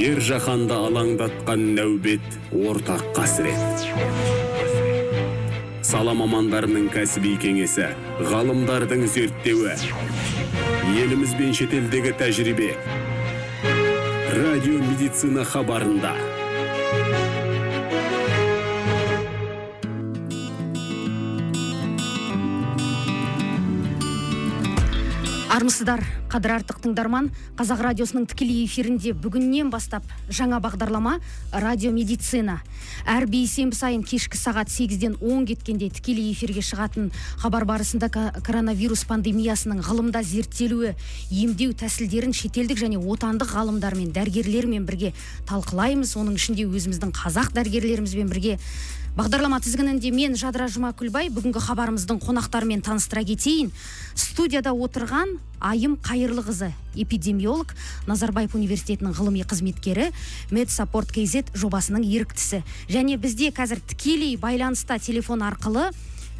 жер жаһанды алаңдатқан нәубет ортақ қасірет. Сала мамандарының кәсіби кеңесі ғалымдардың зерттеуі еліміз бен шетелдегі тәжірибе. Радио медицина хабарында. Армысыздар қадір артық тыңдарман. Қазақ радиосының тікелей эфирінде бүгіннен бастап жаңа бағдарлама радио медицина әр бейсенбі сайын кешкі сағат 8-ден 10 кеткенде тікелей эфирге шығатын хабар барысында коронавирус пандемиясының ғылымда зерттелуі емдеу тәсілдерін шетелдік және отандық ғалымдармен дәрігерлермен бірге талқылаймыз. Оның ішінде өзіміздің қазақ дәрігерлерімізбен бірге бағдарлама тізгінінде мен жадыра жұмакүлбай бүгінгі хабарымыздың қонақтарымен таныстыра кетейін. Студияда отырған айым қайырлықызы эпидемиолог назарбаев университетінің ғылыми қызметкері медсаппорт kz жобасының еріктісі. Және бізде қазір тікелей байланыста телефон арқылы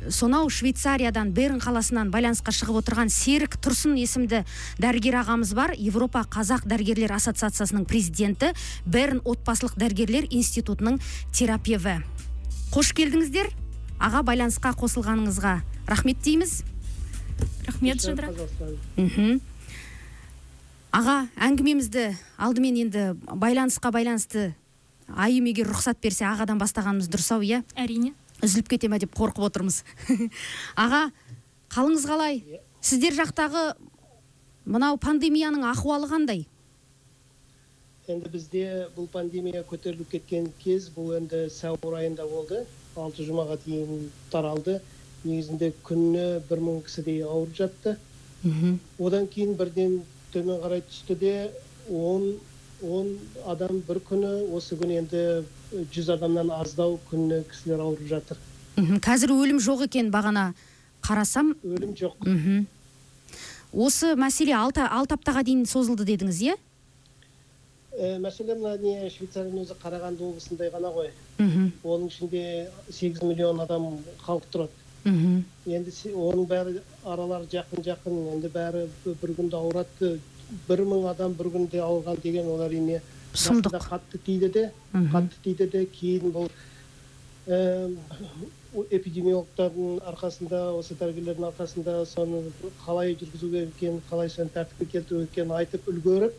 сонау швейцариядан берн қаласынан байланысқа шығып отырған серік тұрсын есімді дәрігер ағамыз бар. Европа қазақ дәрігерлер ассоциациясының президенті берн отбасылық дәрігерлер институтының терапеві. Қош келдіңіздер. Аға байланысқа қосылғаныңызға рахмет дейміз. Рахмет жадыра мхм. Аға әңгімемізді алдымен енді байланысқа байланысты айым егер рұқсат берсе ағадан бастағанымыз дұрыс ау иә? Әрине. Үзіліп кете ма деп қорқып отырмыз. Аға қалыңыз қалай? Сіздер жақтағы мынау пандемияның ахуалы қандай? Енді бізде бұл пандемия көтеріліп кеткен кез бұл енді сәуір айында болды алты жұмаға дейін таралды негізінде күніне бір мың кісідей ауырып жатты мхм одан кейін бірден төмен қарай түсті де он он адам бір күні осы күні енді жүз адамнан аздау күніне кісілер ауырып жатыр мхм қазір өлім жоқ екен бағана қарасам өлім жоқ мхм осы мәселе алты, алты аптаға дейін созылды дедіңіз иә мәселе мына не швейцарияның өзі қарағанды облысындай ғана ғой. Мхм. Оның ішінде 8 миллион адам халық тұрады. Мхм. Енді оның бәрі аралары жақын жақын енді бәрі бір күнде ауырады. Бір мың адам бір күнде ауырған деген ол әрине сұмдық. қатты тиді де қатты тиді де кейін бұл эм, эпидемиологтардың арқасында осы дәрігерлердің арқасында соны қалай жүргізу керек екенін қалай соны тәртіпке келтіру керек екенін айтып үлгеріп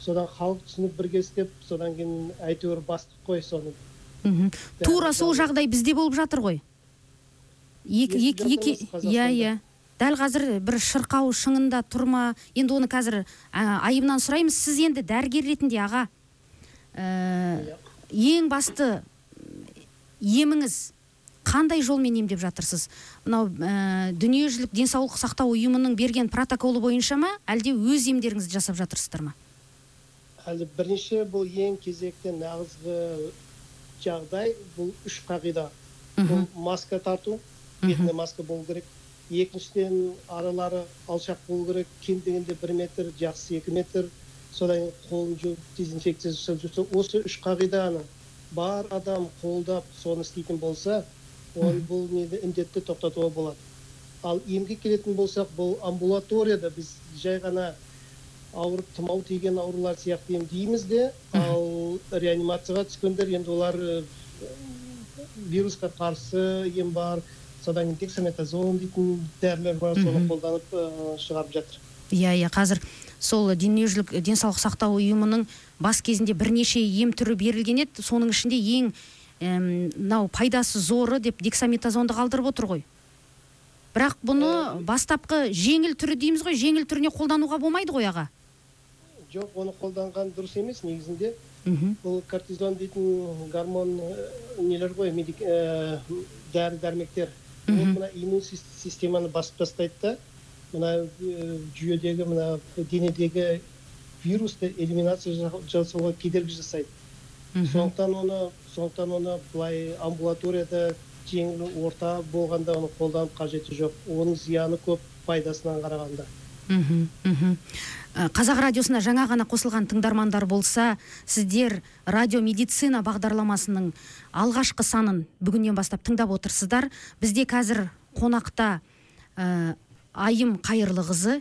содан халық түсініп бірге істеп содан кейін әйтеуір бастық қой соны. Мхм. Тура сол жағдай бізде болып жатыр ғой. Екі екі иә иә. Дәл қазір бір шырқау шыңында тұр ма енді оны қазір ә, айымнан сұраймыз. Сіз енді дәрігер ретінде аға ә, ең басты еміңіз қандай жолмен емдеп жатырсыз? Мынау ә, дүниежүзілік денсаулық сақтау ұйымының берген протоколы бойынша ма? Әлде өз емдеріңізді жасап жатырсыздар ма? Әлі бірінші бұл ең кезекті нағызғы жағдай бұл үш қағида. Бұл маска тарту бетіне маска болу керек. Екіншіден аралары алшақ болу керек. Кем дегенде бір метр жақсы екі метр. Содан кейін қолын жуып дезинфекция жасап жүрсе осы үш қағиданы бар адам қолдап соны істейтін болса ол бұл нені індетті тоқтатуға болады. Ал емге келетін болсақ бұл амбулаторияда біз жай ғана ауырып тұмау тиген аурулар сияқты емдейміз де. Ал реанимацияға түскендер енді олар э, вирусқа қарсы ем бар содан кейін дексаметазон дейтін дәрілер бар соны қолданып э, шығарып жатыр. Иә иә қазір сол дүниежүзілік денсаулық сақтау ұйымының бас кезінде бірнеше ем түрі берілген еді. Соның ішінде ең мынау пайдасы зоры деп дексаметазонды қалдырып отыр ғой. Бірақ бұны бастапқы жеңіл түрі дейміз ғой жеңіл түріне қолдануға болмайды ғой аға? Жоқ оны қолданған дұрыс емес негізінде мхм. бұл кортизон дейтін гормон э, нелер ғой медик- э, дәрі дәрмектер. Ол мына иммун сис- системаны басып тастайды да мына э, жүйедегі мына денедегі вирусты элиминация жа- жасауға кедергі жасайды. Сондықтан оны сондықтан оны былай амбулаторияда жеңіл орта болғанда оны қолданып қажеті жоқ. Оның зияны көп пайдасынан қарағанда. Қазақ радиосына жаңа ғана қосылған тыңдармандар болса сіздер радио медицина бағдарламасының алғашқы санын бүгіннен бастап тыңдап отырсыздар. Бізде қазір қонақта ә, айым қайырлықызы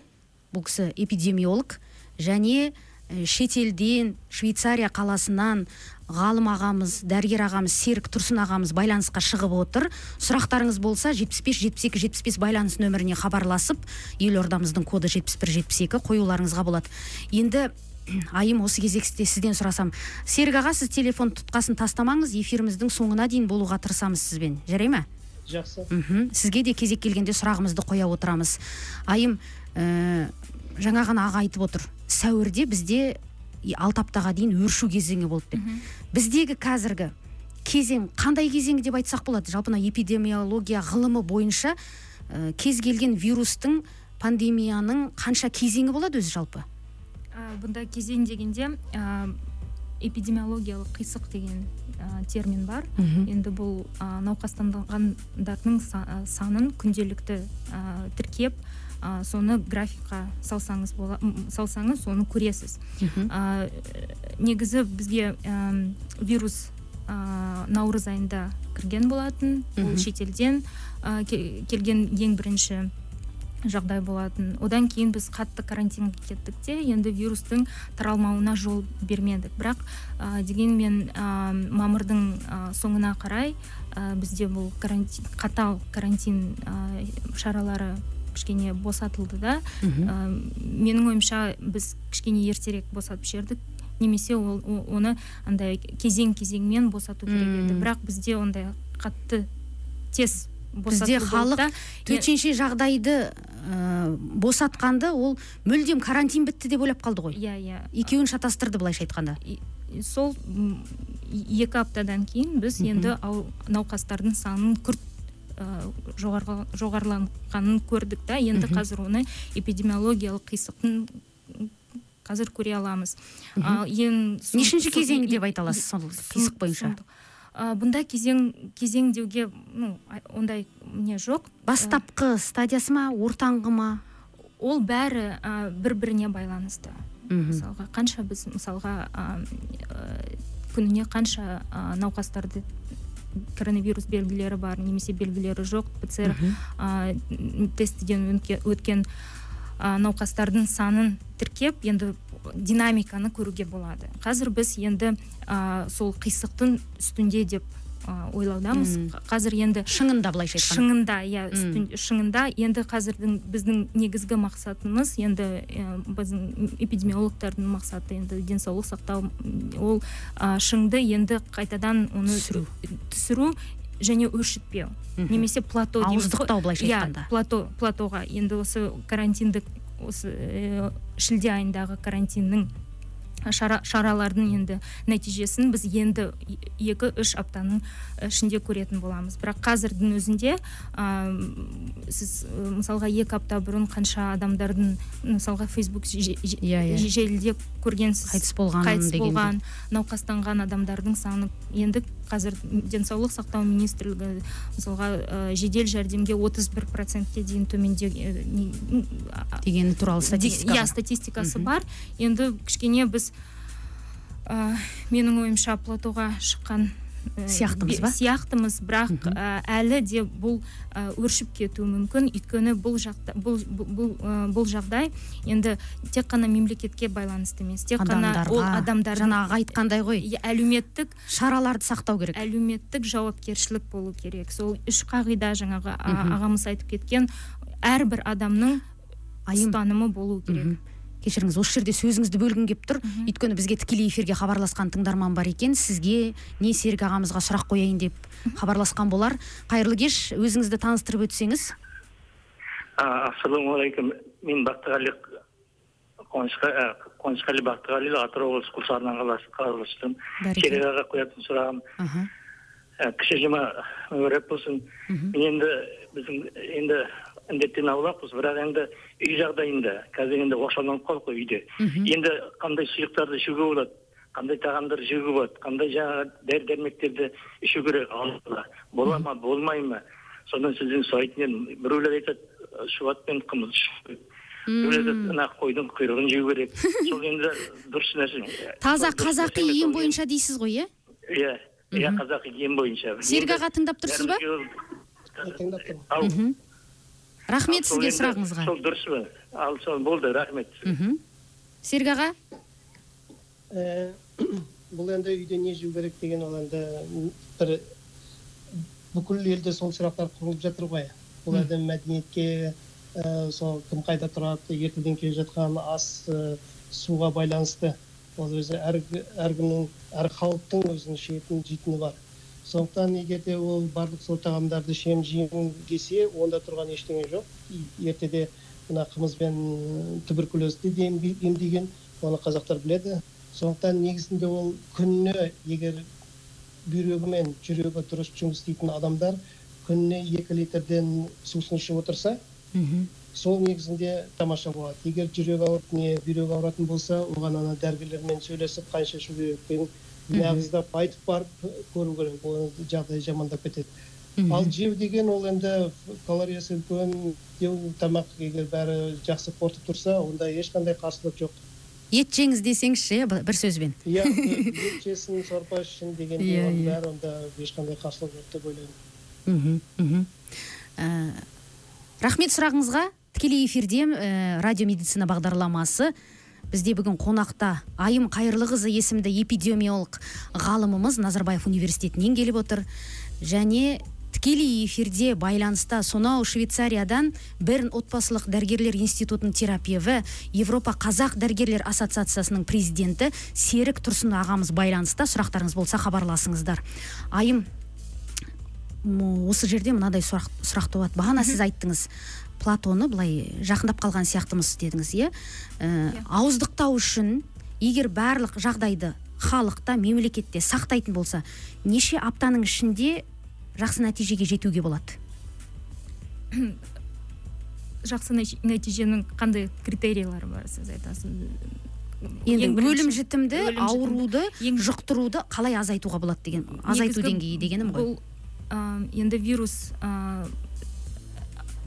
бұл кісі эпидемиолог және э, шетелден швейцария қаласынан ғалым ағамыз дәрігер ағамыз серік тұрсын ағамыз байланысқа шығып отыр. Сұрақтарыңыз болса 75 72 75 байланыс нөміріне хабарласып елордамыздың коды 71 72 қоюларыңызға болады. Енді айым осы кезекте сізден сұрасам. Серік аға сіз телефон тұтқасын тастамаңыз эфиріміздің соңына дейін болуға тырысамыз сізбен. Жарай ма? Жақсы. Мхм. Сізге де кезек келгенде сұрағымызды қоя отырамыз. Айым ә, жаңа ғана аға айтып отыр. Сәуірде бізде алты аптаға дейін өршу кезеңі болды деп біздегі қазіргі кезең қандай кезең деп айтсақ болады? Жалпы мына эпидемиология ғылымы бойынша ә, кез келген вирустың пандемияның қанша кезеңі болады өзі жалпы? Ә, бұнда кезең дегенде ә, эпидемиологиялық қисық деген ә, термин бар. Енді бұл ә, науқастанғандардың са- санын күнделікті ә, тіркеп ә, соны графикқа салсаңыз бола салсаңыз соны көресіз. Ә, негізі бізге әм, вирус ә, наурыз айында кірген болатын. Ол шетелден ә, ке- келген ең бірінші жағдай болатын. Одан кейін біз қатты карантинге кеттік те енді вирустың таралмауына жол бермедік. Бірақ ә, дегенмен ә, мамырдың ә, соңына қарай ә, бізде бұл карантин қатал карантин ә, шаралары кішкене босатылды да. Ә, менің ойымша біз кішкене ертерек босатып жібердік. Немесе ол оны андай кезең кезеңмен босату керек еді. Бірақ бізде ондай қатты тез Бізде халық төтенше жағдайды ә, босатқанды ол мүлдем карантин бітті деп ойлап қалды ғой. Иә иә. Екеуін шатастырды былайша айтқанда. Сол екі аптадан кейін біз енді ау- науқастардың санын күрт жоғарғы жоғарыланғанын көрдік та. Енді қазір оны эпидемиологиялық қисықтың қазір көре аламыз. Ал ең нешінші и- деп айта аласыз сол қисық бойынша. А, бұнда кезең кезең деуге ну ондай не жоқ. Бастапқы стадиясы ма ортаңғы ма? ол бәрі бір біріне байланысты. Мысалға қанша біз мысалға э, күніне қанша науқастарды коронавирус белгілері бар немесе белгілері жоқ пцр м, тестіден өтке- өткен а, науқастардың санын тіркеп енді динамиканы көруге болады. Қазір біз енді а, сол қисықтың үстінде деп ойлаудамыз. Қазір енді шыңында былайша айтқанда. шыңында иә шыңында енді қазірдің біздің негізгі мақсатымыз енді ә, біздің эпидемиологтардың мақсаты енді денсаулық сақтау ол шыңды енді қайтадан оны Түсіру. түсіру және өршітпеу. Немесе плато ауыздықтау былайша иә айтқанда. плато платоға. Енді осы карантиндік осы ә, шілде айындағы карантиннің шара, шаралардың енді нәтижесін біз енді екі үш аптаның ішінде көретін боламыз бірақ қазірдің өзінде ә, сіз ә, мысалға екі апта бұрын қанша адамдардың мысалға фейсбук Иә, иә. желіде көргенсіз қайтыс болған қайтыс болған науқастанған адамдардың саны енді қазір денсаулық сақтау министрлігі мысалға ә, жедел жәрдемге 31 процентке дейін төменде ә, дегені туралы статистика иә статистикасы бар. Енді кішкене біз ә, менің ойымша платоға шыққан Сияқтымыз бе- ба? сияқтымыз бірақ ә, әлі де бұл ә, өршіп кетуі мүмкін. Өйткені бұл жақта бұл бұл, бұл, ә, бұл жағдай енді тек қана мемлекетке байланысты емес тек қана ол адамдардың жаңағы айтқандай ғой. Иә, әлеуметтік шараларды сақтау керек. әлеуметтік жауапкершілік болу керек. Сол үш қағида жаңағы ағамыз айтып кеткен әрбір адамның ұстанымы болу керек. Кешіріңіз осы жерде сөзіңізді бөлгім келіп тұр. Өйткені бізге тікелей эфирге хабарласқан тыңдарман бар екен. Сізге не серік ағамызға сұрақ қояйын деп хабарласқан болар. Қайырлы кеш өзіңізді таныстырып өтсеңіз. Ассалаумағалейкум. Мен бақтығали қуанышқа қуанышқали бақтығали атырау облысы құлсарынан қаласы хабарласып керек аға қоятын сұрағым. Кіші жұма мүбәрәк болсын. Мен енді біздің енді індеттен аулақпыз бірақ енді үй жағдайында қазір енді оқшауланып қалдық қой үйде. Енді қандай сұйықтарды ішуге болады қандай тағамдар жеуге болады қандай жаңағы дәрі дәрмектерді ішу керек? Бола ма болмай ма? Содан сізден сұрайтын едім біреулер айтады шұбатпен қымыз ішу біреулер ана қойдың құйрығын жеу керек сол енді дұрыс нәрсе. Таза қазақи ем бойынша дейсіз ғой иә? Иә иә қазақи ем бойынша. Серік аға тыңдап тұрсыз ба? тыңдап тұрмын. Рахмет сізге сұрағыңызға. сол дұрыс па? Ал сол болды рахмет. Мхм. серік аға? Ә, бұл енді үйде не жеу керек деген ол енді бір бүкіл елде сол сұрақтар құрылып жатыр ғой. Бұл енді мәдениетке ә, сол кім қайда тұрады ертеден келе жатқан ас ә, суға байланысты. Ол өзі әр әркімнің әр халықтың өзінің ішетін жейтіні бар. Сондықтан егер де ол барлық сол тағамдарды ішемін жеймін десе онда тұрған ештеңе жоқ. Ертеде мына қымызбен туберкулезді де емдеген оны қазақтар біледі. Сондықтан негізінде ол күніне егер бүйрегі мен жүрегі дұрыс жұмыс істейтін адамдар күніне екі литрден сусын ішіп отырса мхм. сол негізінде тамаша болады. Егер жүрегі ауырып не бүйрегі ауыратын болса оған ана дәрігерлермен сөйлесіп қанша ішу керек нағыздап айтып барып көру керек ол жағдай жамандап кетеді ал жеу деген ол енді калориясы үлкен жеу тамақ егер бәрі жақсы қорытып тұрса онда ешқандай қарсылық жоқ ет жеңіз десеңізші иә, бір сөзбен иә ет жесін сорпа ішсін дегенде оның иә. бәрі онда ешқандай қарсылық жоқ деп ойлаймын мхм мхм рахмет сұрағыңызға тікелей эфирде ә, радио медицина бағдарламасы бізде бүгін қонақта айым қайырлықызы есімді эпидемиолог ғалымымыз назарбаев университетінен келіп отыр. Және тікелей эфирде байланыста сонау швейцариядан берн отбасылық дәрігерлер институтының терапеві европа қазақ дәрігерлер ассоциациясының президенті серік тұрсын ағамыз байланыста. Сұрақтарыңыз болса хабарласыңыздар. Айым осы жерде мынадай сұрақ, сұрақ туады. Бағана сіз айттыңыз. Платоны былай жақындап қалған сияқтымыз дедіңіз иә? Ә, ауыздықтау үшін егер барлық жағдайды халықта мемлекетте сақтайтын болса неше аптаның ішінде жақсы нәтижеге жетуге болады? Жақсы нәти- нәтиженің қандай критерийлері бар сіз айтасыз? Енді өлім жітімді ауруды Ең- жұқтыруды қалай азайтуға болады деген азайту деңгейі дегенім ғой. бұл ә, енді вирус ә,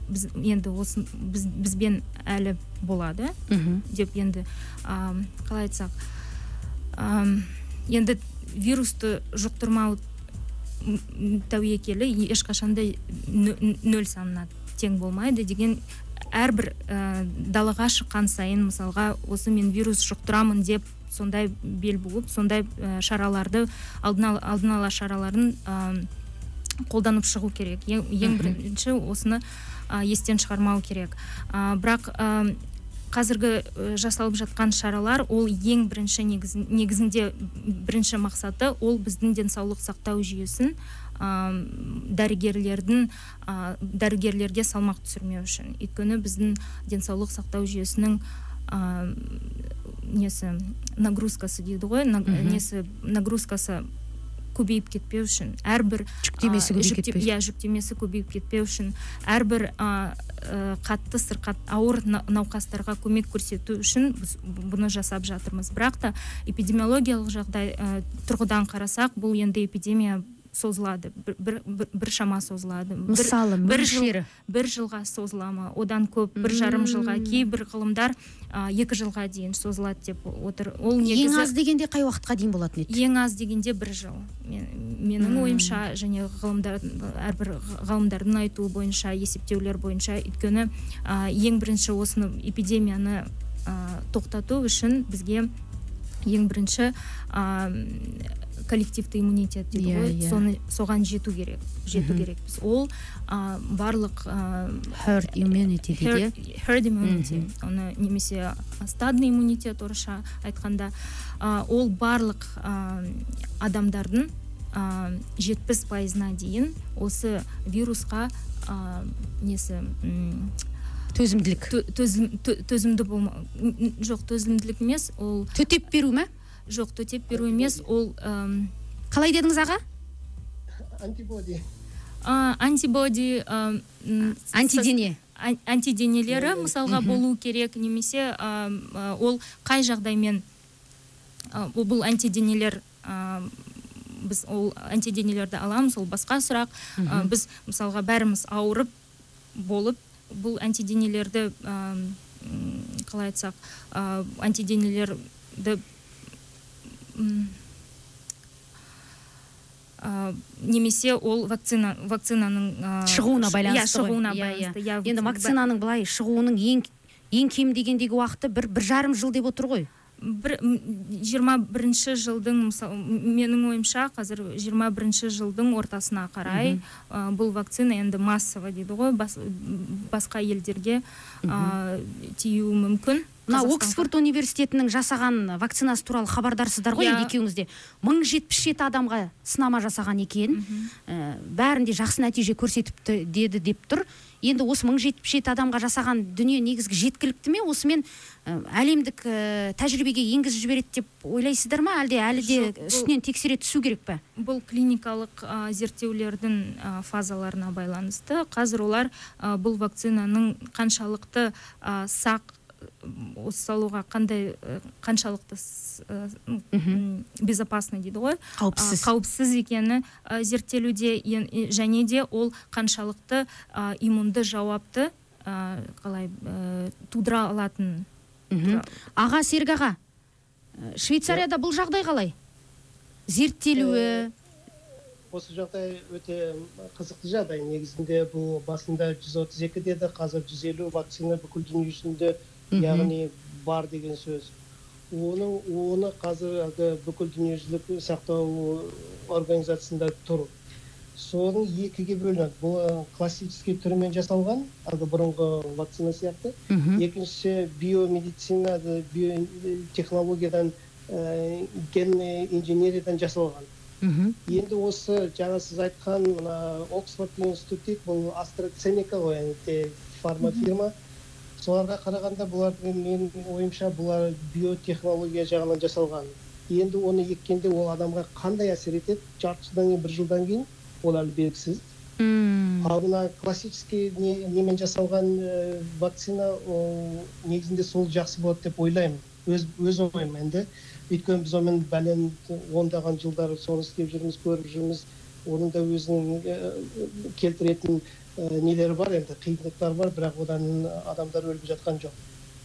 біз енді осы біз, бізбен әлі болады мхм деп енді ә, қалай айтсақ енді вирусты жұқтырмау тәуекелі ешқашанда нө- нөл санына тең болмайды деген әрбір ә, далаға шыққан сайын мысалға осы мен вирус жұқтырамын деп сондай бел буып сондай ә, шараларды алдын ала, алдын ала шараларын ә, қолданып шығу керек. Ең, ең бірінші осыны ә, естен шығармау керек. Ә, бірақ ә, қазіргі ә, жасалып жатқан шаралар ол ең бірінші негіз, негізінде бірінші мақсаты ол біздің денсаулық сақтау жүйесін ә, дәрігерлердің ә, дәрігерлерге салмақ түсірмеу үшін. Өйткені біздің денсаулық сақтау жүйесінің ә, несі нагрузкасы дейді ғой несі нагрузкасы көбейіп кетпеу үшін әрбір жүктемесі көбейіп жүкте- кетпеу иә жүктемесі көбейіп кетпеу үшін әрбір ә, қатты сырқат ауыр на- науқастарға көмек көрсету үшін біз бұны жасап жатырмыз. Бірақ та эпидемиологиялық жағдай ә, тұрғыдан қарасақ бұл енді эпидемия созылады. Бір, бір, бір, бір шама созылады. Бір- мысалы бір жыл- мөлшері бір жылға созыла ма? Одан көп бір жарым жылға кейбір ғылымдар екі жылға дейін созылады деп отыр. Ол ең негізі аз дегенде қай уақытқа дейін болатын еді? Ең аз дегенде бір жыл. Мен- менің ойымша және ғылымдар әрбір ғалымдардың айтуы бойынша есептеулер бойынша өйткені ең бірінші осыны эпидемияны тоқтату үшін бізге ең бірінші коллективті иммунитет дейді Иә, ғой. иә. соны соған жету керек жету Мгм. керекпіз ол а, барлық а, herd immunity дейді иә? herd, herd immunity оны немесе стадный иммунитет орысша айтқанда а, ол барлық а, адамдардың жетпіс пайызына дейін осы вирусқа а, несі төзімділік. тө- төзім, тө- төзімді болма жоқ төзімділік емес ол төтеп беру ма? Жоқ төтеп беру емес ол ам, қалай дедіңіз аға? Антибоди. А, антибоди с- антидене. ан- антиденелері мысалға болу керек немесе а, ол қай жағдаймен бұл- антиденелер біз ол антиденелерді аламыз ол басқа сұрақ. Біз мысалға бәріміз ауырып болып бұл антиденелерді қалай айтсақ антиденелерді а, немесе ол вакцина вакцинаның а, шығуына байланысты иә шығуына Иә, байланысты. Иә. иә енді вакцинаның былай шығуының ең ең кем дегендегі уақыты бір бір жарым жыл деп отыр ғой. Бір жиырма бірінші жылдың мысалы менің ойымша қазір жиырма бірінші жылдың ортасына қарай ә, бұл вакцина енді массово дейді ғой бас, басқа елдерге ә, тиюі мүмкін. Мына оксфорд университетінің жасаған вакцинасы туралы хабардарсыздар ғой енді екеуіңіз де. Мың жетпіс жеті адамға сынама жасаған екен. Ә, бәрінде жақсы нәтиже көрсетіпті деді деп тұр. Енді осы мың жетпіс жеті адамға жасаған дүние негізгі жеткілікті ме? Осымен ә, әлемдік ә, тәжірибеге енгізіп жібереді деп ойлайсыздар ма? Әлде әлі де үстінен тексере түсу керек пе? Бұл клиникалық ә, зерттеулердің ә, фазаларына байланысты. Қазір олар ә, бұл вакцинаның қаншалықты ә, сақ осы салуға қандай қаншалықты безопасный дейді ғой? Қауіпсіз. Қауіпсіз екені зерттелуде және де ол қаншалықты иммунды жауапты қалай тудыра алатын. Аға серік аға швейцарияда бұл жағдай қалай? Зерттелуі? Осы жағдай өте қызықты жағдай. Негізінде бұл басында 132 деді қазір 150 вакцина бүкіл дүние жүзінде яғни бар деген сөз. Оның оны қазір әлгі бүкіл дүниежүзілік сақтау организациясында тұр. Соның екіге бөлінеді. Бұл ә, классический түрімен жасалған әлгі бұрынғы вакцина сияқты. Екіншісі биомедицина биотехнологиядан ә, генный инженериядан жасалған. Мгм. енді осы жаңа сіз айтқан мына оксфорд институты бұл астраценека ғой енді фармафирма. Соларға қарағанда бұлардың менің ойымша бұлар биотехнология жағынан жасалған. Енді оны еккенде ол адамға қандай әсер етеді? Жарты жылдан кейін бір жылдан кейін ол әлі белгісіз. М, ал мына классический не- немен жасалған ә, вакцина ол негізінде сол жақсы болады деп ойлаймын. Өз өз ойым енді. Өйткені біз онымен бәлен ондаған жылдар соны істеп жүрміз көріп жүрміз. Оның да өзінің ә, келтіретін ә, нелері бар енді қиындықтары бар бірақ одан адамдар өліп жатқан жоқ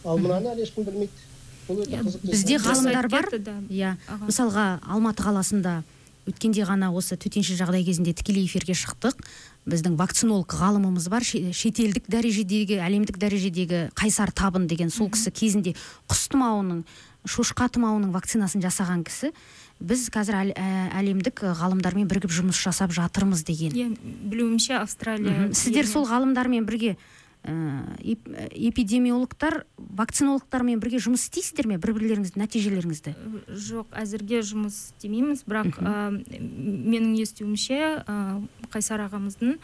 ал мынаны әлі ешкім білмейді бұл өте қызықты бізде ғалымдар бар иә мысалға алматы қаласында өткенде ғана осы төтенше жағдай кезінде тікелей эфирге шықтық біздің вакцинолог ғалымымыз бар ше- шетелдік дәрежедегі әлемдік дәрежедегі қайсар табын деген сол кісі кезінде құс тұмауының шошқа тұмауының вакцинасын жасаған кісі біз қазір әл- ә, әлемдік ғалымдармен бірігіп жұмыс жасап жатырмыз деген. Иә білуімше австралия сіздер сол ғалымдармен бірге ә, эп- эпидемиологтар вакцинологтармен бірге жұмыс істейсіздер ме? Бір бірлеріңіздің нәтижелеріңізді жоқ әзірге жұмыс істемейміз. Бірақ ә, менің естуімше ә, қайсар ағамыздың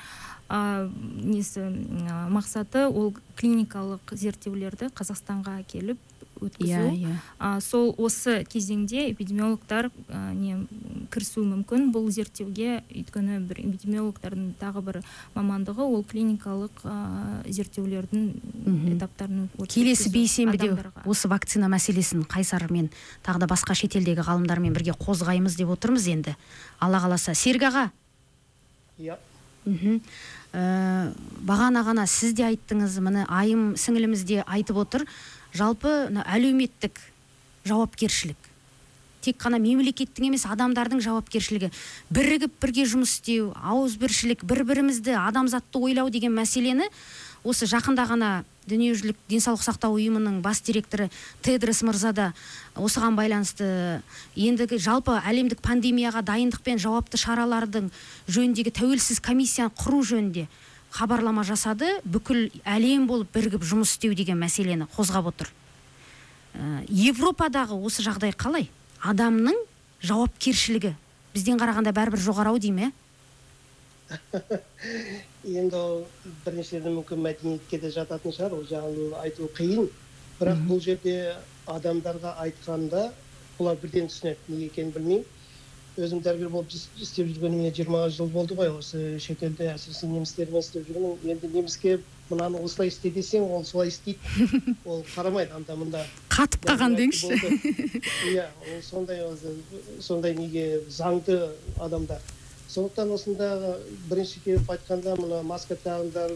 ә, несі ә, мақсаты ол клиникалық зерттеулерді қазақстанға әкеліп өткізу. Иә иә. А, сол осы кезеңде эпидемиологтар а, не кірісуі мүмкін. Бұл зерттеуге өйткені бір эпидемиологтардың тағы бір мамандығы ол клиникалық а, зерттеулердің Мгм. этаптарын өткізу келесі бейсенбіде осы вакцина мәселесін қайсармен тағы да басқа шетелдегі ғалымдармен бірге қозғаймыз деп отырмыз енді. Алла қаласа. Серік аға? Иә. Мхм. Ә, бағана ғана сіз де айттыңыз міне айым сіңіліміз де айтып отыр. Жалпы мына әлеуметтік жауапкершілік. Тек қана мемлекеттің емес адамдардың жауапкершілігі. Бірігіп бірге жұмыс істеу ауызбіршілік бір бірімізді адамзатты ойлау деген мәселені осы жақында ғана дүниежүзілік денсаулық сақтау ұйымының бас директоры тедрос мырза да осыған байланысты ендігі жалпы әлемдік пандемияға дайындық пен жауапты шаралардың жөніндегі тәуелсіз комиссияны құру жөнінде хабарлама жасады бүкіл әлем болып бірігіп жұмыс істеу деген мәселені қозғап отыр. Ә, европадағы осы жағдай қалай? Адамның жауапкершілігі. Бізден қарағанда бәрібір жоғары ау дей ме енді ол біріншіден мүмкін мәдениетке де жататын шығар. Ол жағын айту қиын. Бірақ бұл жерде адамдарға айтқанда олар бірден түсінеді. Неге екенін білмеймін. Өзім дәрігер болып істеп жүргеніме жиырма жыл болды ғой осы шетелде әсіресе немістермен істеп жүрмін енді неміске мынаны осылай істе десең ол солай істейді ол қарамайды анда мында қатып қалған деңізші иә ол сондай сондай неге заңды адамдар сондықтан осында бірінші келіп айтқанда мына маска тағыңдар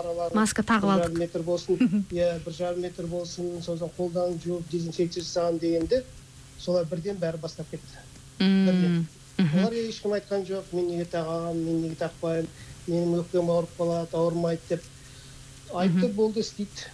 аралары маска тағып бір алдық жарым метр болсын иә бір жарым метр болсын сосын қолдан жуып дезинфекция жасаған дегенде солар бірден бәрі бастап кетті. Олар ешкім айтқан жоқ мен неге тағамын мен неге тақпаймын менің өкпем ауырып қалады ауырмайды деп. Айтты болды істейді.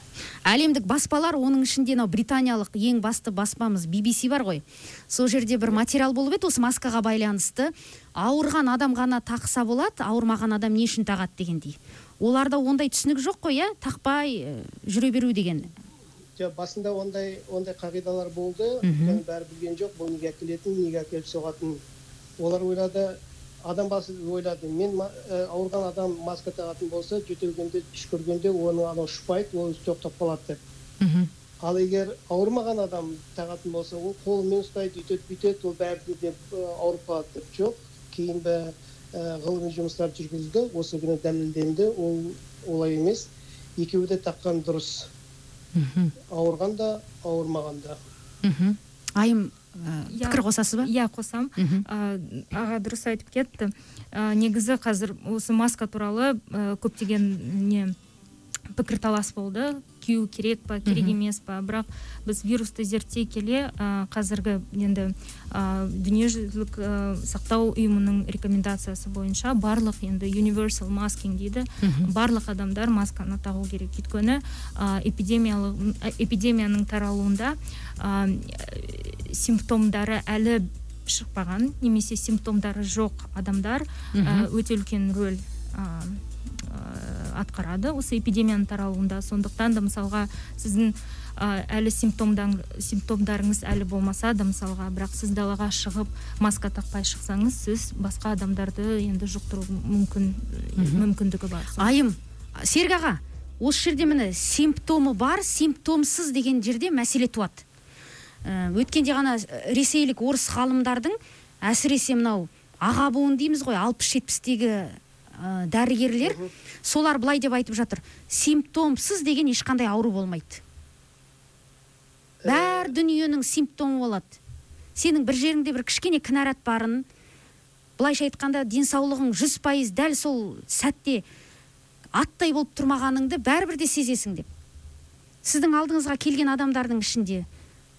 Әлемдік баспалар оның ішінде мынау британиялық ең басты баспамыз BBC бар ғой. Сол жерде бір материал болып еді осы маскаға байланысты. Ауырған адам ғана тақса болады ауырмаған адам не үшін тағады дегендей. Оларда ондай түсінік жоқ қой иә? Тақпай ә, жүре беру деген. Жоқ басында ондай ондай қағидалар болды. Оны бәрі білген жоқ бұл неге әкелетінін неге әкеліп соғатынын олар ойлады адам басы ойлады мен ә, ауырған адам маска тағатын болса жөтелгенде түш көргенде оның анау ұшпайды ол тоқтап қалады деп. Мхм. Ал егер ауырмаған адам тағатын болса ол қолымен ұстайды үйтеді бүйтеді ол бәрі де ә, ауырып қалады деп жоқ. Кейінгі ә, ғылыми жұмыстар жүргізілді осы күні дәлелденді ол олай емес. Екеуі де таққан дұрыс. мхм ауырған да ауырмаған да мхм. Айым ә, Иә. пікір қосасыз ба? иә қосам. Аға дұрыс айтып кетті. Негізі қазір осы маска туралы ә, көптеген не пікірталас болды. Кию керек па керек емес па? Бірақ біз вирусты зерттей келе ә, қазіргі енді ә, дүниежүзілік ә, сақтау ұйымының рекомендациясы бойынша барлық енді universal masking дейді барлық адамдар масканы тағу керек. Өйткені ә, эпидемиялық эпидемияның таралуында ә, симптомдары әлі шықпаған немесе симптомдары жоқ адамдар өте үлкен рөл ә, атқарады осы эпидемияның таралуында. Сондықтан да мысалға сіздің ә, әлі симптомдан, симптомдарыңыз әлі болмаса да мысалға бірақ сіз далаға шығып маска тақпай шықсаңыз сіз басқа адамдарды енді жұқтыру мүмкін мүмкіндігі бар. Айым серік аға осы жерде міне симптомы бар симптомсыз деген жерде мәселе туады. Ә, өткенде ғана ресейлік орыс ғалымдардың әсіресе мынау аға буын дейміз ғой алпыс жетпістегі ә, дәрігерлер солар былай деп айтып жатыр. Симптомсыз деген ешқандай ауру болмайды. Бәр дүниенің симптомы болады. Сенің бір жеріңде бір кішкене кінәрат барын былайша айтқанда денсаулығың жүз пайыз дәл сол сәтте аттай болып тұрмағаныңды бәрібір де сезесің деп. Сіздің алдыңызға келген адамдардың ішінде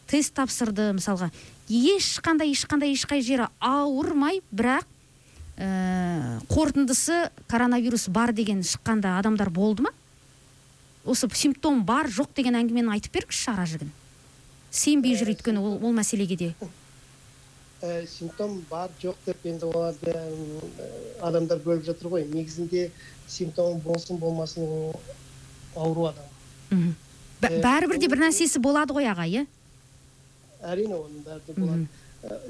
тест тапсырды мысалға. Ешқандай ешқандай ешқай жері ауырмай бірақ ә, қорытындысы коронавирус бар деген шыққанда адамдар болды ма? Осы симптом бар жоқ деген әңгімені айтып беріңізші ара жігін. Сенбей жүр өйткені ол, ол мәселеге де. Ә, симптом бар жоқ деп енді оларды ә, адамдар бөліп жатыр ғой. Негізінде симптом болсын болмасын ол ауру адам. Э, бәрібір де бір нәрсесі болады ғой аға иә? Әрине оның бәрі болады.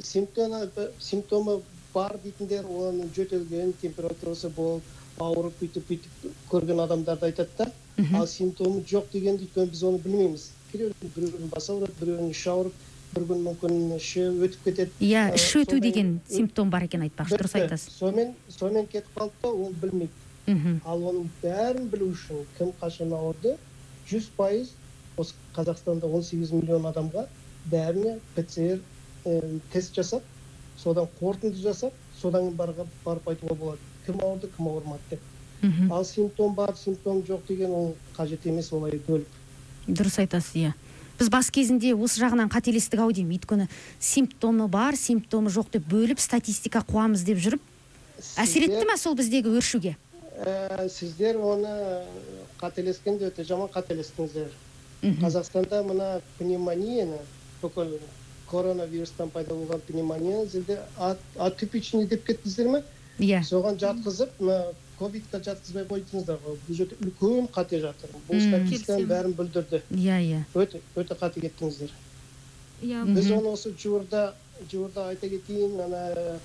Симптомы бар дейтіндер оның жөтелген температурасы болып ауырып бүйтіп бүйтіп көрген адамдарды айтады да ал симптомы жоқ дегенді өйткені біз оны білмейміз біреудің біреудің басы ауырады біреуінің іші ауырып бір күн мүмкін іші өтіп кетеді. Иә Ә, іш өту деген симптом бар екен айтпақшы дұрыс айтасыз. Сонымен сонымен кетіп қалды да ол білмейді. Мхм. Ал оның бәрін білу үшін кім қашан ауырды жүз пайыз осы қазақстанда 18 миллион адамға бәріне пцр ә, тест жасап содан қорытынды жасап содан барып, барып айтуға болады. Кім ауырды кім ауырмады деп. Мхм. Ал симптом бар симптом жоқ деген ол қажет емес олай бөліп дұрыс айтасыз иә. Біз бас кезінде осы жағынан қателестік ау деймін. Өйткені симптомы бар симптомы жоқ деп бөліп статистика қуамыз деп жүріп әсер етті ма сол біздегі өршуге? Ә, сіздер оны қателескенде өте жаман қателестіңіздер. Қазақстанда мына пневмонияны бүкіл коронавирустан пайда болған пневмонияны сіздер а- атипичный деп кеттіңіздер ме? Иә. Соған жатқызып мына ковидқа жатқызбай қойдыңыздар ғой. Бұл жерде үлкен қате жатыр. Бұл статистиканың бәрін бүлдірді иә иә. Өте өте қате кеттіңіздер. Иә. Біз оны осы жуырда жуырда айта кетейін ана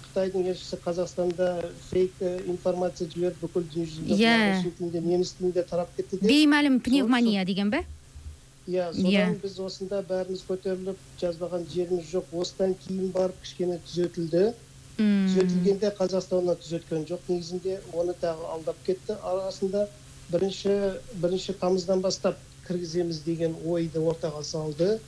қытайдың елшісі қазақстанда фейк э, информация жіберіп бүкіл дүниежүзінде Иә. неміс тілінде тарап кетті деп. Беймәлім пневмония деген бе? Иә содан біз осында бәріміз көтеріліп жазбаған жеріміз жоқ осыдан кейін барып кішкене түзетілді түзетілгенде қазақстанда түзеткен жоқ негізінде оны тағы алдап кетті арасында бірінші бірінші тамыздан бастап кіргіземіз деген ойды ортаға салды